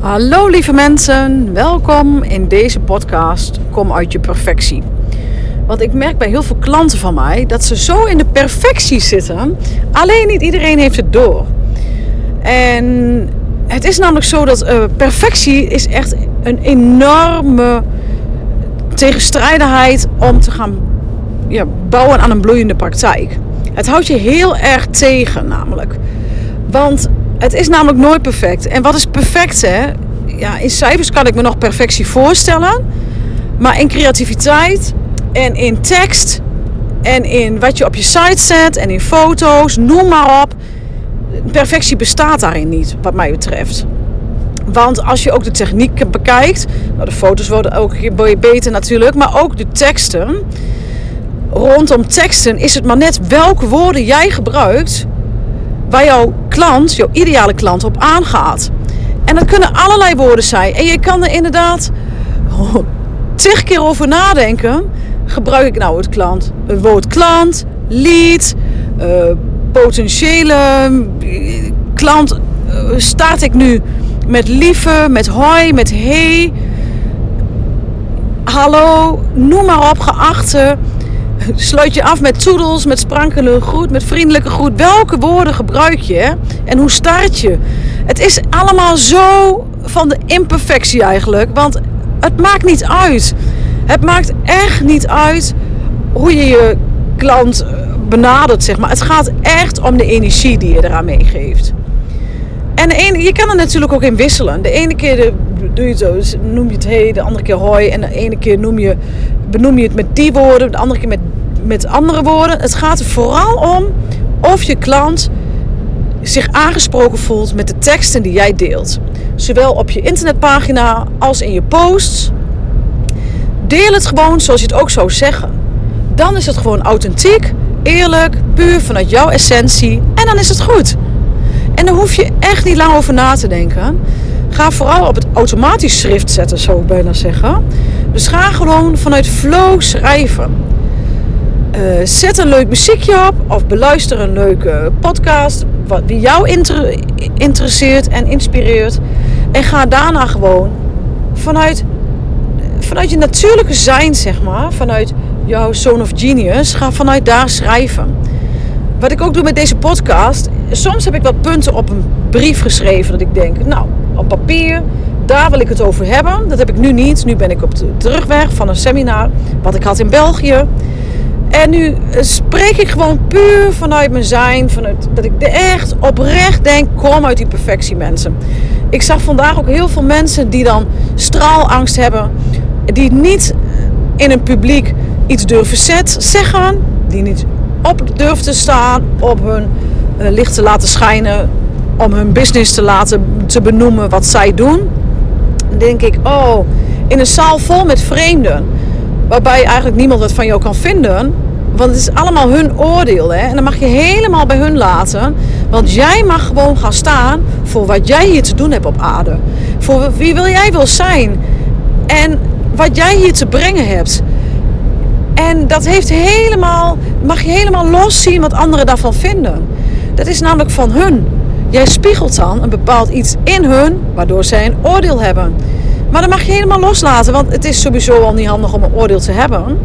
Hallo lieve mensen, welkom in deze podcast Kom uit je perfectie. Want ik merk bij heel veel klanten van mij dat ze zo in de perfectie zitten, alleen niet iedereen heeft het door. En het is namelijk zo dat uh, perfectie is echt een enorme tegenstrijdigheid om te gaan ja, bouwen aan een bloeiende praktijk. Het houdt je heel erg tegen namelijk. Want het is namelijk nooit perfect. En wat is perfect, hè? Ja, in cijfers kan ik me nog perfectie voorstellen. Maar in creativiteit en in tekst en in wat je op je site zet en in foto's, noem maar op. Perfectie bestaat daarin niet, wat mij betreft. Want als je ook de techniek bekijkt, nou de foto's worden ook beter natuurlijk, maar ook de teksten. Rondom teksten is het maar net welke woorden jij gebruikt waar jouw klant, jouw ideale klant, op aangaat. En dat kunnen allerlei woorden zijn. En je kan er inderdaad tig keer over nadenken. Gebruik ik nou het, klant, het woord klant, lead, uh, potentiële eh, klant. Uh, start ik nu met lieve, met hoi, met hey, hallo, noem maar op, geachte sluit je af met toedels, met sprankelen groet, met vriendelijke groet. Welke woorden gebruik je en hoe start je? Het is allemaal zo van de imperfectie eigenlijk, want het maakt niet uit. Het maakt echt niet uit hoe je je klant eh, benadert, zeg maar. Het gaat echt om de energie die je eraan meegeeft. En de je kan er natuurlijk ook in wisselen. De ene keer doe je het zo, dus noem je het hey, de andere keer hoi. En de ene keer noem je, benoem je het met die woorden, de andere keer met, met andere woorden. Het gaat er vooral om of je klant zich aangesproken voelt met de teksten die jij deelt. Zowel op je internetpagina als in je posts. Deel het gewoon zoals je het ook zou zeggen. Dan is het gewoon authentiek, eerlijk, puur vanuit jouw essentie en dan is het goed. En daar hoef je echt niet lang over na te denken. Ga vooral op het automatisch schrift zetten, zou ik bijna zeggen. Dus ga gewoon vanuit flow schrijven. Uh, zet een leuk muziekje op of beluister een leuke podcast wat, die jou inter interesseert en inspireert. En ga daarna gewoon vanuit, vanuit je natuurlijke zijn, zeg maar, vanuit jouw zone of genius, ga vanuit daar schrijven. Wat ik ook doe met deze podcast, soms heb ik wat punten op een brief geschreven dat ik denk, nou, op papier, daar wil ik het over hebben. Dat heb ik nu niet. Nu ben ik op de terugweg van een seminar wat ik had in België. En nu eh, spreek ik gewoon puur vanuit mijn zijn. Vanuit, dat ik echt oprecht denk, kom uit die perfectie mensen. Ik zag vandaag ook heel veel mensen die dan straalangst hebben. Die niet in een publiek iets durven zet, zeggen. Die niet op durven te staan, op hun uh, licht te laten schijnen. Om hun business te laten te benoemen wat zij doen. Dan denk ik, oh, in een zaal vol met vreemden waarbij eigenlijk niemand wat van jou kan vinden. Want het is allemaal hun oordeel. Hè? En dan mag je helemaal bij hun laten. Want jij mag gewoon gaan staan voor wat jij hier te doen hebt op aarde. Voor wie wil jij wil zijn. En wat jij hier te brengen hebt. En dat heeft helemaal, mag je helemaal los zien wat anderen daarvan vinden. Dat is namelijk van hun. Jij spiegelt dan een bepaald iets in hun, waardoor zij een oordeel hebben. Maar dat mag je helemaal loslaten, want het is sowieso al niet handig om een oordeel te hebben.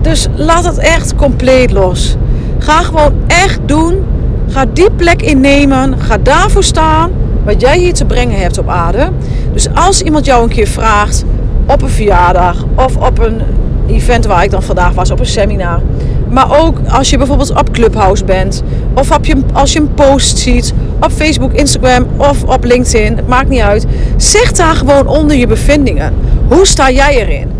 Dus laat het echt compleet los. Ga gewoon echt doen. Ga die plek innemen. Ga daarvoor staan wat jij hier te brengen hebt op aarde. Dus als iemand jou een keer vraagt op een verjaardag of op een event waar ik dan vandaag was, op een seminar. Maar ook als je bijvoorbeeld op Clubhouse bent. Of je, als je een post ziet op Facebook, Instagram of op LinkedIn. Het maakt niet uit. Zeg daar gewoon onder je bevindingen. Hoe sta jij erin?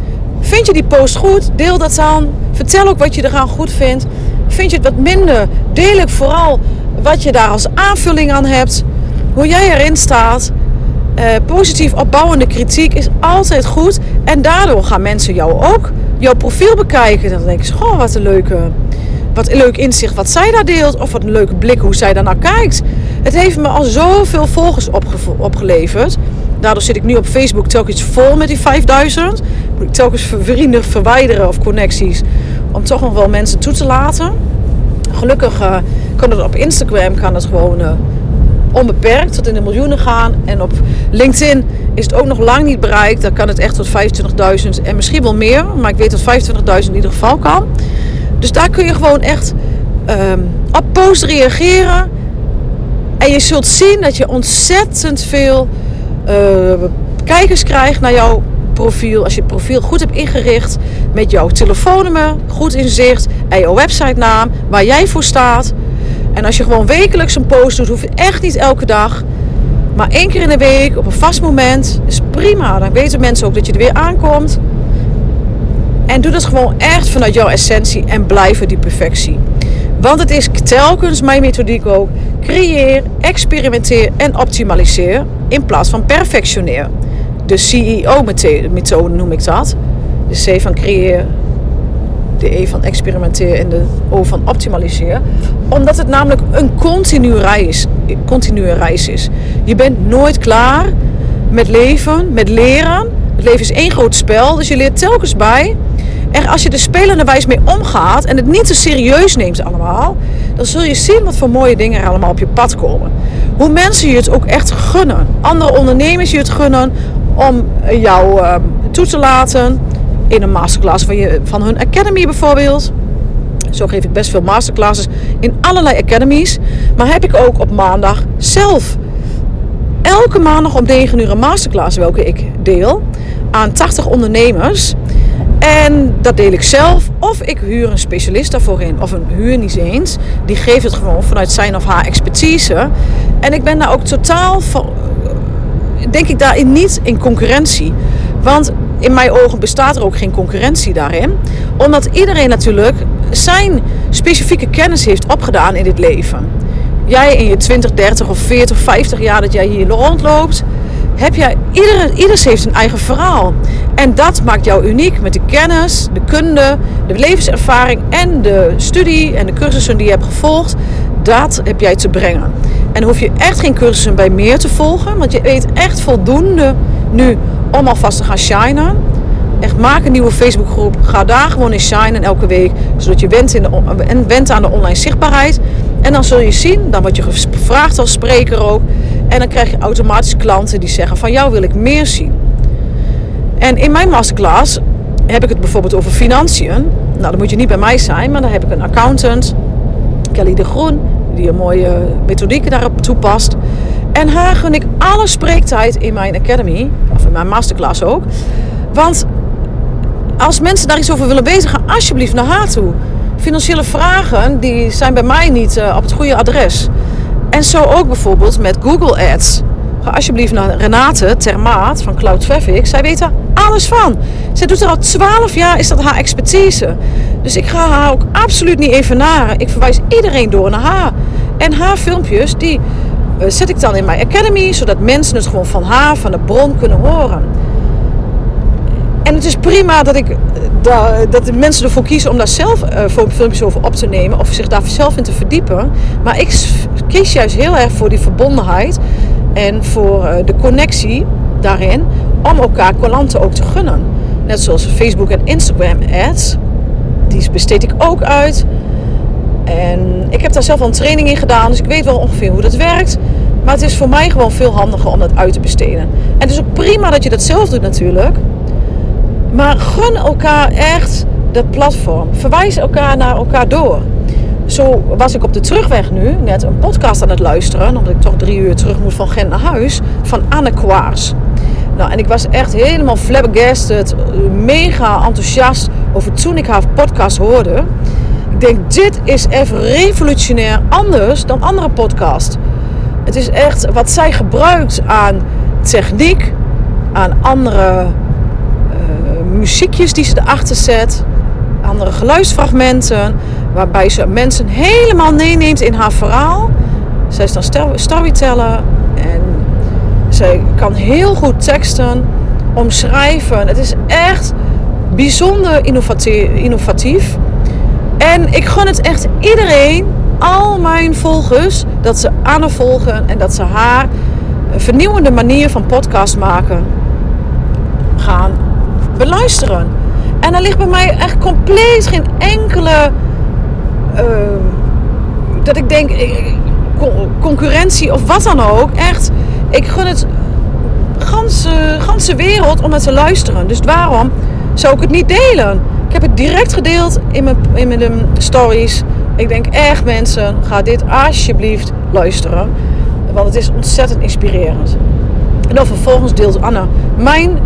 Vind je die post goed? Deel dat dan. Vertel ook wat je eraan goed vindt. Vind je het wat minder? Deel ik vooral wat je daar als aanvulling aan hebt. Hoe jij erin staat. Uh, positief opbouwende kritiek is altijd goed. En daardoor gaan mensen jou ook jouw profiel bekijken. Dan denken ze, goh, wat een leuke, wat een leuk inzicht wat zij daar deelt. Of wat een leuke blik hoe zij daarnaar kijkt. Het heeft me al zoveel volgers opgeleverd. Daardoor zit ik nu op Facebook telkens vol met die 5000. Moet ik telkens vrienden verwijderen of connecties. Om toch nog wel mensen toe te laten. Gelukkig uh, kan het op Instagram kan het gewoon uh, onbeperkt tot in de miljoenen gaan. En op LinkedIn is het ook nog lang niet bereikt. Daar kan het echt tot 25.000 en misschien wel meer. Maar ik weet dat 25.000 in ieder geval kan. Dus daar kun je gewoon echt um, op post reageren. En je zult zien dat je ontzettend veel uh, kijkers krijgt naar jouw profiel. Als je het profiel goed hebt ingericht met jouw telefoonnummer goed in zicht en jouw website naam waar jij voor staat. En als je gewoon wekelijks een post doet, hoef je echt niet elke dag. Maar één keer in de week op een vast moment is prima. Dan weten mensen ook dat je er weer aankomt. En doe dat gewoon echt vanuit jouw essentie en blijven die perfectie. Want het is telkens mijn methodiek ook. Creëer, experimenteer en optimaliseer in plaats van perfectioneer. De CEO-methode noem ik dat. De C van creëer, de E van experimenteer en de O van optimaliseer. Omdat het namelijk een continue reis, continue reis is. Je bent nooit klaar met leven, met leren. Het leven is één groot spel, dus je leert telkens bij. En als je er spelende wijs mee omgaat en het niet te serieus neemt allemaal, dan zul je zien wat voor mooie dingen er allemaal op je pad komen. Hoe mensen je het ook echt gunnen. Andere ondernemers je het gunnen om jou uh, toe te laten in een masterclass van, je, van hun academy bijvoorbeeld. Zo geef ik best veel masterclasses in allerlei academies. Maar heb ik ook op maandag zelf. Elke maandag om 9 uur een masterclass welke ik deel aan 80 ondernemers. En dat deel ik zelf. Of ik huur een specialist daarvoor in. Of een huur niet eens. Die geeft het gewoon vanuit zijn of haar expertise. En ik ben daar ook totaal van. Denk ik daarin niet in concurrentie. Want in mijn ogen bestaat er ook geen concurrentie daarin. Omdat iedereen natuurlijk zijn specifieke kennis heeft opgedaan in dit leven. Jij in je 20, 30 of 40, 50 jaar dat jij hier rondloopt heb jij, ieder, ieders heeft een eigen verhaal. En dat maakt jou uniek met de kennis, de kunde, de levenservaring en de studie en de cursussen die je hebt gevolgd. Dat heb jij te brengen. En hoef je echt geen cursussen bij meer te volgen, want je weet echt voldoende nu om alvast te gaan shinen. Echt maak een nieuwe Facebookgroep. Ga daar gewoon in shinen elke week. Zodat je went, in de, en went aan de online zichtbaarheid. En dan zul je zien, dan word je gevraagd als spreker ook. En dan krijg je automatisch klanten die zeggen van jou wil ik meer zien. En in mijn masterclass heb ik het bijvoorbeeld over financiën. Nou, dan moet je niet bij mij zijn, maar dan heb ik een accountant, Kelly de Groen, die een mooie methodiek daarop toepast. En haar gun ik alle spreektijd in mijn academy, of in mijn masterclass ook. Want als mensen daar iets over willen ga alsjeblieft naar haar toe. Financiële vragen die zijn bij mij niet uh, op het goede adres. En zo ook bijvoorbeeld met Google Ads. Ga alsjeblieft naar Renate Termaat van Cloud Traffic. Zij weet er alles van. Zij doet er al 12 jaar, is dat haar expertise. Dus ik ga haar ook absoluut niet even naar. Ik verwijs iedereen door naar haar. En haar filmpjes, die uh, zet ik dan in mijn academy, zodat mensen het gewoon van haar, van de bron kunnen horen. En het is prima dat, ik, eh, dat de mensen ervoor kiezen om daar zelf uh, filmpjes over op te nemen of zich daar zelf in te verdiepen. Maar ik kies juist heel erg voor die verbondenheid en voor de connectie daarin om elkaar klanten ook te gunnen. Net zoals Facebook en Instagram ads. Die besteed ik ook uit. En ik heb daar zelf al een training in gedaan, dus ik weet wel ongeveer hoe dat werkt. Maar het is voor mij gewoon veel handiger om dat uit te besteden. En het is ook prima dat je dat zelf doet natuurlijk. Maar gun elkaar echt dat platform. Verwijs elkaar naar elkaar door. Zo was ik op de terugweg nu net een podcast aan het luisteren. Omdat ik toch drie uur terug moet van Gent naar huis. Van Anne Kwaars. Nou, en ik was echt helemaal flabbergasted. Mega enthousiast over toen ik haar podcast hoorde. Ik denk, dit is even revolutionair anders dan andere podcasts. Het is echt wat zij gebruikt aan techniek, aan andere muziekjes die ze erachter zet. Andere geluidsfragmenten. Waarbij ze mensen helemaal meeneemt in haar verhaal. Zij is dan storyteller. En zij kan heel goed teksten omschrijven. Het is echt bijzonder innovatief. En ik gun het echt iedereen, al mijn volgers, dat ze Anne volgen en dat ze haar vernieuwende manier van podcast maken gaan beluisteren. En er ligt bij mij echt compleet geen enkele. Uh, dat ik denk, concurrentie of wat dan ook. Echt, ik gun het ganse, ganse wereld om het te luisteren. Dus waarom zou ik het niet delen? Ik heb het direct gedeeld in mijn, in mijn um, stories. Ik denk echt mensen, ga dit alsjeblieft luisteren. Want het is ontzettend inspirerend. En dan vervolgens deelt Anna mijn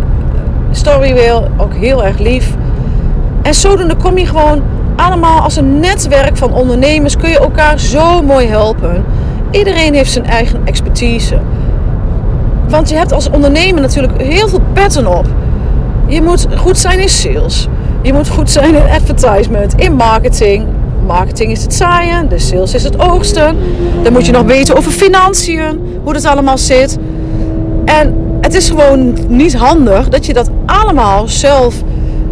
story weer. Ook heel erg lief. En zodoende kom je gewoon allemaal als een netwerk van ondernemers. Kun je elkaar zo mooi helpen. Iedereen heeft zijn eigen expertise. Want je hebt als ondernemer natuurlijk heel veel petten op. Je moet goed zijn in sales. Je moet goed zijn in advertisement, in marketing. Marketing is het zaaien, de sales is het oogsten. Dan moet je nog weten over financiën, hoe dat allemaal zit. En het is gewoon niet handig dat je dat allemaal zelf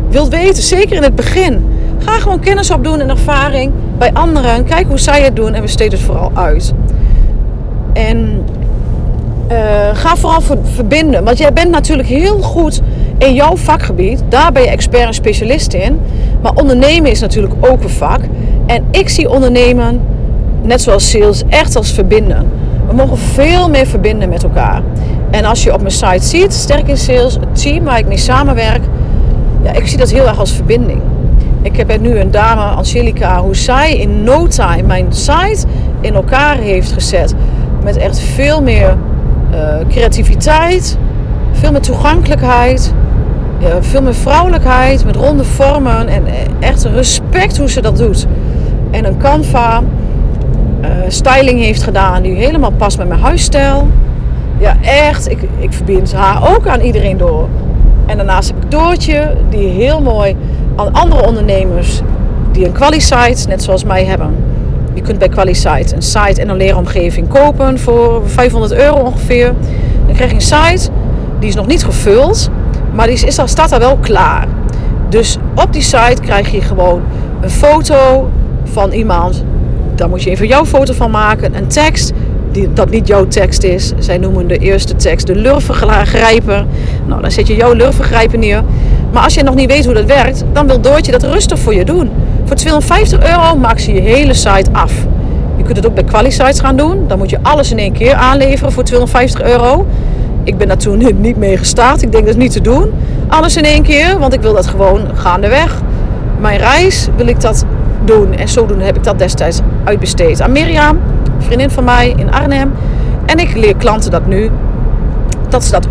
wilt weten, zeker in het begin. Ga gewoon kennis opdoen en ervaring bij anderen. Kijk hoe zij het doen en besteed het vooral uit. En uh, ga vooral verbinden. Want jij bent natuurlijk heel goed in jouw vakgebied. Daar ben je expert en specialist in. Maar ondernemen is natuurlijk ook een vak. En ik zie ondernemen, net zoals sales, echt als verbinden. We mogen veel meer verbinden met elkaar. En als je op mijn site ziet, Sterk in Sales, het team waar ik mee samenwerk, ja, ik zie dat heel erg als verbinding. Ik heb nu een dame, Angelica, hoe zij in no time mijn site in elkaar heeft gezet. Met echt veel meer uh, creativiteit, veel meer toegankelijkheid, veel meer vrouwelijkheid, met ronde vormen en eh, echt respect hoe ze dat doet. En een Canva uh, styling heeft gedaan die helemaal past met mijn huisstijl. Ja, echt. Ik, ik verbind haar ook aan iedereen door. En daarnaast heb ik Doortje, die heel mooi aan andere ondernemers die een quali-site, net zoals mij, hebben. Je kunt bij quali-site een site en een leeromgeving kopen voor 500 euro ongeveer. Dan krijg je een site, die is nog niet gevuld, maar die is, staat daar wel klaar. Dus op die site krijg je gewoon een foto van iemand. Daar moet je even jouw foto van maken. Een tekst die, dat niet jouw tekst is. Zij noemen de eerste tekst de lurvergrijper. Nou, dan zet je jouw lurvergrijper neer. Maar als je nog niet weet hoe dat werkt, dan wil Doortje dat rustig voor je doen. Voor 250 euro maakt ze je hele site af. Je kunt het ook bij QualiSites gaan doen. Dan moet je alles in één keer aanleveren voor 250 euro. Ik ben daar toen niet mee gestart. Ik denk dat is niet te doen. Alles in één keer, want ik wil dat gewoon gaandeweg. Mijn reis wil ik dat doen. En zodoende heb ik dat destijds uitbesteed aan Mirjam vriendin van mij in Arnhem. En ik leer klanten dat nu. Dat ze dat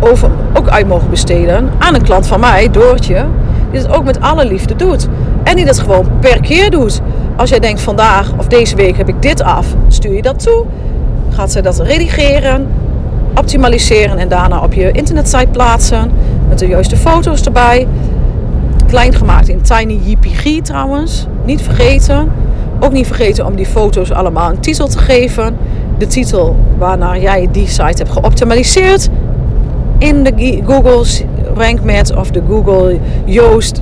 ook uit mogen besteden aan een klant van mij, Doortje. Die dat ook met alle liefde doet. En die dat gewoon per keer doet. Als jij denkt vandaag of deze week heb ik dit af, stuur je dat toe. Gaat ze dat redigeren, optimaliseren en daarna op je internetsite plaatsen. Met de juiste foto's erbij. Klein gemaakt in Tiny JPG trouwens. Niet vergeten. Ook niet vergeten om die foto's allemaal een titel te geven. De titel waarnaar jij die site hebt geoptimaliseerd. In de Google RankMath of de Google Yoast,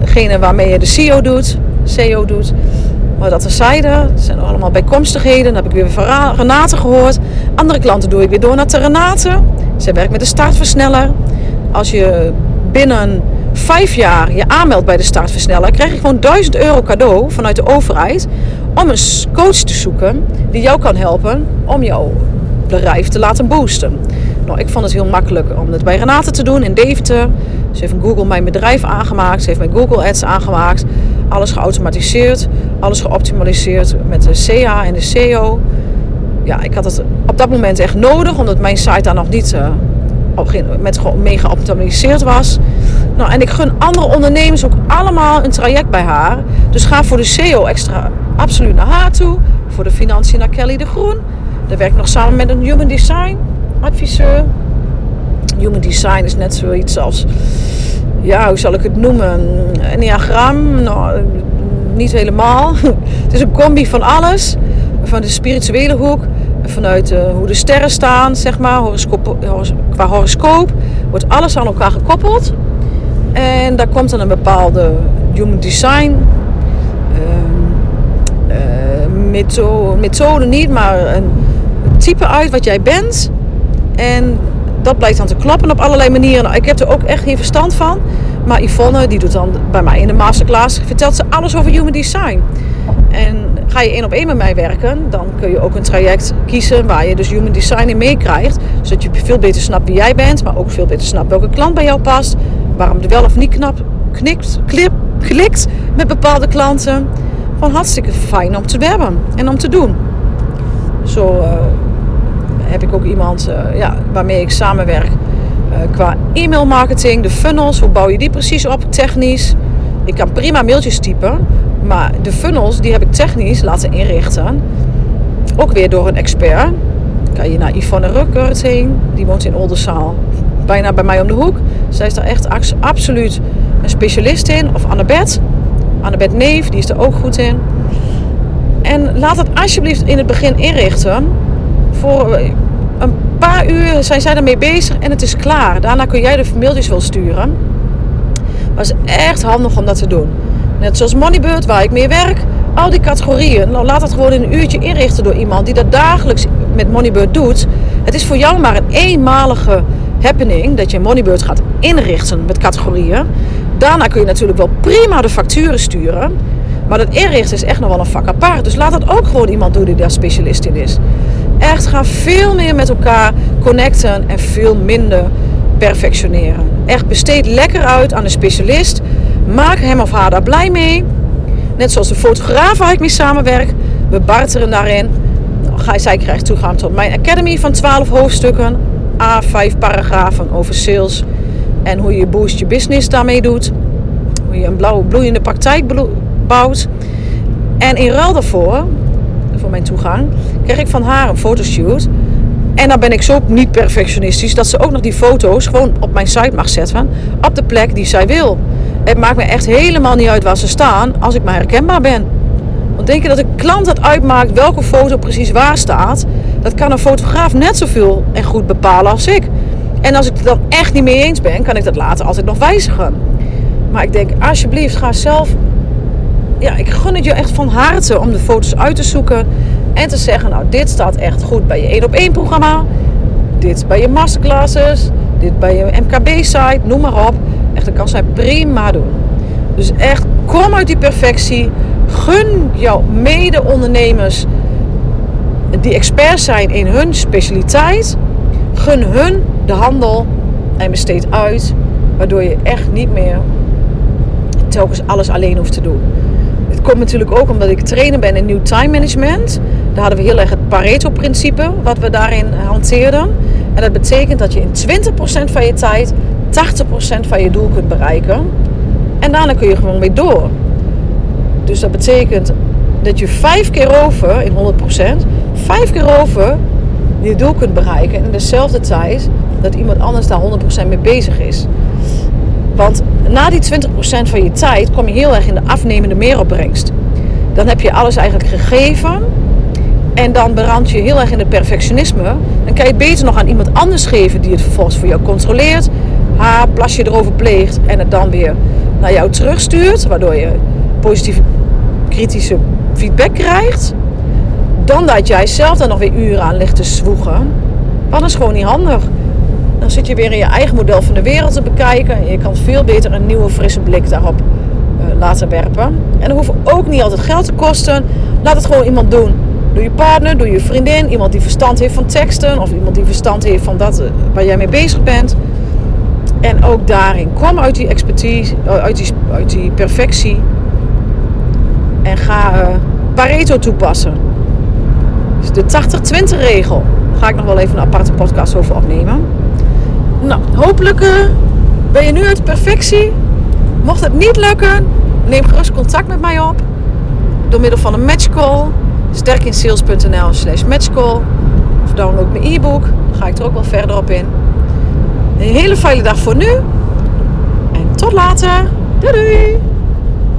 degene waarmee je de SEO doet. SEO doet. Maar dat terzijde, dat zijn allemaal bijkomstigheden. Dan heb ik weer van Renate gehoord. Andere klanten doe ik weer door naar de Renate. Zij werkt met de startversneller. Als je binnen vijf jaar je aanmeldt bij de startversneller, krijg je gewoon 1000 euro cadeau vanuit de overheid om een coach te zoeken die jou kan helpen om jouw bedrijf te laten boosten. Nou, ik vond het heel makkelijk om het bij Renate te doen in Deventer. Ze heeft Google Mijn Bedrijf aangemaakt. Ze heeft mijn Google Ads aangemaakt. Alles geautomatiseerd. Alles geoptimaliseerd met de CA en de SEO. Ja, ik had het op dat moment echt nodig, omdat mijn site daar nog niet uh, met mee geoptimaliseerd was. Nou, en ik gun andere ondernemers ook allemaal een traject bij haar. Dus ga voor de SEO extra absoluut naar haar toe. Voor de financiën naar Kelly de Groen. Daar werk ik nog samen met een Human Design adviseur. Human Design is net zoiets als, ja, hoe zal ik het noemen? Een diagram? Nou, niet helemaal. Het is een combi van alles. Van de spirituele hoek, vanuit uh, hoe de sterren staan, zeg maar, horoscoop, qua horoscoop, wordt alles aan elkaar gekoppeld. En daar komt dan een bepaalde human design methode, methode niet, maar een type uit wat jij bent. En dat blijkt dan te kloppen op allerlei manieren. Nou, ik heb er ook echt geen verstand van. Maar Yvonne, die doet dan bij mij in de masterclass, vertelt ze alles over human design. En Ga je één op één met mij werken, dan kun je ook een traject kiezen waar je dus human design in meekrijgt. Zodat je veel beter snapt wie jij bent, maar ook veel beter snapt welke klant bij jou past. Waarom er wel of niet knap, knikt, klip, klikt met bepaalde klanten. Gewoon hartstikke fijn om te hebben en om te doen. Zo uh, heb ik ook iemand uh, ja, waarmee ik samenwerk uh, qua e-mail marketing, de funnels. Hoe bouw je die precies op technisch? Ik kan prima mailtjes typen, maar de funnels die heb ik technisch laten inrichten. Ook weer door een expert. Kan je naar Yvonne Ruckert heen, die woont in Oldenzaal. Bijna bij mij om de hoek. Zij is daar echt absoluut een specialist in. Of Annabeth. Annabeth Neef, die is er ook goed in. En laat het alsjeblieft in het begin inrichten. Voor een paar uur zijn zij ermee bezig en het is klaar. Daarna kun jij de mailtjes wel sturen. Maar het is echt handig om dat te doen. Net zoals Moneybird, waar ik mee werk. Al die categorieën, nou laat het gewoon in een uurtje inrichten door iemand die dat dagelijks met Moneybird doet. Het is voor jou maar een eenmalige happening dat je Moneybird gaat inrichten met categorieën. Daarna kun je natuurlijk wel prima de facturen sturen. Maar dat inrichten is echt nog wel een vak apart. Dus laat dat ook gewoon iemand doen die daar specialist in is. Echt ga veel meer met elkaar connecten en veel minder perfectioneren. Echt besteed lekker uit aan een specialist. Maak hem of haar daar blij mee. Net zoals de fotograaf waar ik mee samenwerk. We barteren daarin. Zij krijgt toegang tot mijn academy van 12 hoofdstukken. A5 paragrafen over sales. En hoe je boost je business daarmee doet. Hoe je een blauwe bloeiende praktijk bouwt. En in ruil daarvoor, voor mijn toegang, krijg ik van haar een fotoshoot. En dan ben ik zo niet perfectionistisch dat ze ook nog die foto's gewoon op mijn site mag zetten. Op de plek die zij wil. Het maakt me echt helemaal niet uit waar ze staan als ik maar herkenbaar ben. Want denk je dat een klant het uitmaakt welke foto precies waar staat? Dat kan een fotograaf net zoveel en goed bepalen als ik. En als ik het dan echt niet mee eens ben, kan ik dat later altijd nog wijzigen. Maar ik denk, alsjeblieft, ga zelf. Ja, ik gun het je echt van harte om de foto's uit te zoeken. En te zeggen, nou, dit staat echt goed bij je 1 op 1 programma. Dit bij je masterclasses. Dit bij je MKB-site, noem maar op. Echt, dat kan zij prima doen. Dus echt, kom uit die perfectie. Gun jouw mede-ondernemers die experts zijn in hun specialiteit. Gun hun de handel en besteed uit. Waardoor je echt niet meer telkens alles alleen hoeft te doen. Het komt natuurlijk ook omdat ik trainer ben in New Time Management. Daar hadden we heel erg het Pareto-principe wat we daarin hanteerden. En dat betekent dat je in 20% van je tijd 80% van je doel kunt bereiken. En daarna kun je gewoon weer door. Dus dat betekent dat je vijf keer over, in 100%, vijf keer over je doel kunt bereiken. En in dezelfde tijd dat iemand anders daar 100% mee bezig is. Want na die 20% van je tijd kom je heel erg in de afnemende meeropbrengst. Dan heb je alles eigenlijk gegeven. En dan berand je heel erg in het perfectionisme. Dan kan je het beter nog aan iemand anders geven die het vervolgens voor jou controleert. Haar plasje erover pleegt en het dan weer naar jou terugstuurt. Waardoor je positieve kritische feedback krijgt. Dan dat jij zelf dan nog weer uren aan ligt te zwoegen. Dat is gewoon niet handig. Dan zit je weer in je eigen model van de wereld te bekijken. En je kan veel beter een nieuwe frisse blik daarop uh, laten werpen. En dat hoeft ook niet altijd geld te kosten. Laat het gewoon iemand doen. Doe je partner, doe je vriendin, iemand die verstand heeft van teksten. Of iemand die verstand heeft van dat uh, waar jij mee bezig bent. En ook daarin, kom uit die expertise, eh, uit die, uit die perfectie. En ga uh, Pareto toepassen. Dus de 80-20 regel. Daar ga ik nog wel even een aparte podcast over opnemen. Nou, hopelijk uh, ben je nu uit perfectie. Mocht het niet lukken, neem gerust contact met mij op. Door middel van een matchcall. Sterkinsales.nl slash matchcall. Of download mijn e-book. Dan ga ik er ook wel verder op in. Een hele fijne dag voor nu. En tot later. Doei doei.